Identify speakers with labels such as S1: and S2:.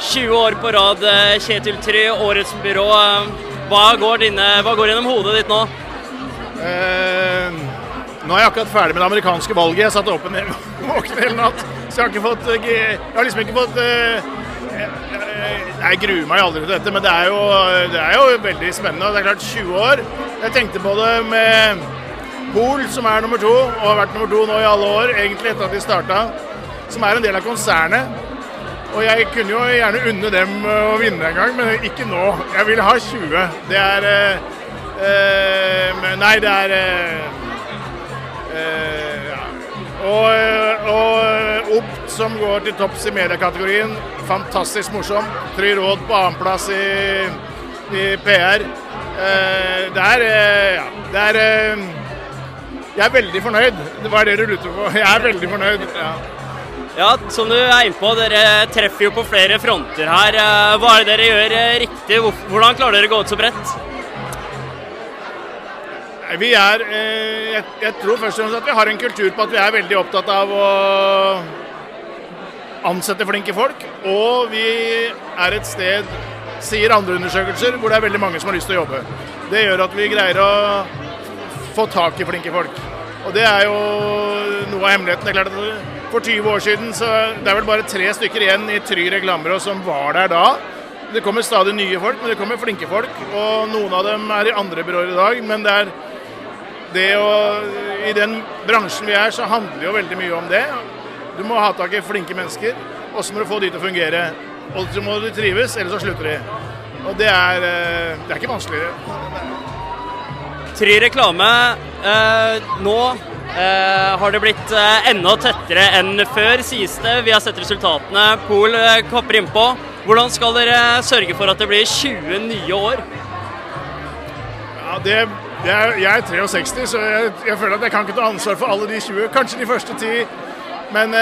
S1: 20 år på rad, eh, Kjetil Try, årets byrå. Hva går, dine, hva går gjennom hodet ditt nå?
S2: Eh, nå er jeg akkurat ferdig med det amerikanske valget. Jeg satt åpen våken hele natt. Så jeg har ikke fått eh, Jeg har liksom ikke fått jeg, Jeg gruer meg aldri til dette, men det er, jo, det er jo veldig spennende. Det er klart 20 år. Jeg tenkte på det med Pol, som er nummer to, og har vært nummer to nå i alle år, egentlig etter at de starta. Som er en del av konsernet. Og jeg kunne jo gjerne unne dem å vinne en gang, men ikke nå. Jeg vil ha 20. Det er eh, eh, Nei, det er eh, ja. Og, og Opt, som går til topps i mediekategorien. Fantastisk morsom. Try Råd på annenplass i, i PR. det er Ja, det er Jeg er veldig fornøyd. Det var det du lurte på. Jeg er veldig fornøyd. ja.
S1: Ja, som du er inne på, dere treffer jo på flere fronter her. Hva er det dere gjør riktig? Hvordan klarer dere å gå ut så bredt?
S2: Vi er jeg, jeg, tror først og fremst at vi har en kultur på at vi er veldig opptatt av å ansette flinke folk. Og vi er et sted, sier andre undersøkelser, hvor det er veldig mange som har lyst til å jobbe. Det gjør at vi greier å få tak i flinke folk. Og det er jo noe av hemmeligheten. Det er klart at For 20 år siden så det er vel bare tre stykker igjen i Try reklamerå som var der da. Det kommer stadig nye folk, men det kommer flinke folk. Og noen av dem er i andre byråer i dag. Men det er det å I den bransjen vi er, så handler det jo veldig mye om det. Du må ha tak i flinke mennesker, og så må du få de til å fungere. Og så må de trives, ellers så slutter de. Og det er, det er ikke vanskeligere.
S1: Try reklame. Eh, nå eh, har det blitt eh, enda tettere enn før, sies det. Vi har sett resultatene. Pol kopper innpå. Hvordan skal dere sørge for at det blir 20 nye år?
S2: Ja, det, det er, Jeg er 63, så jeg, jeg, føler at jeg kan ikke ta ansvar for alle de 20. Kanskje de første ti. Men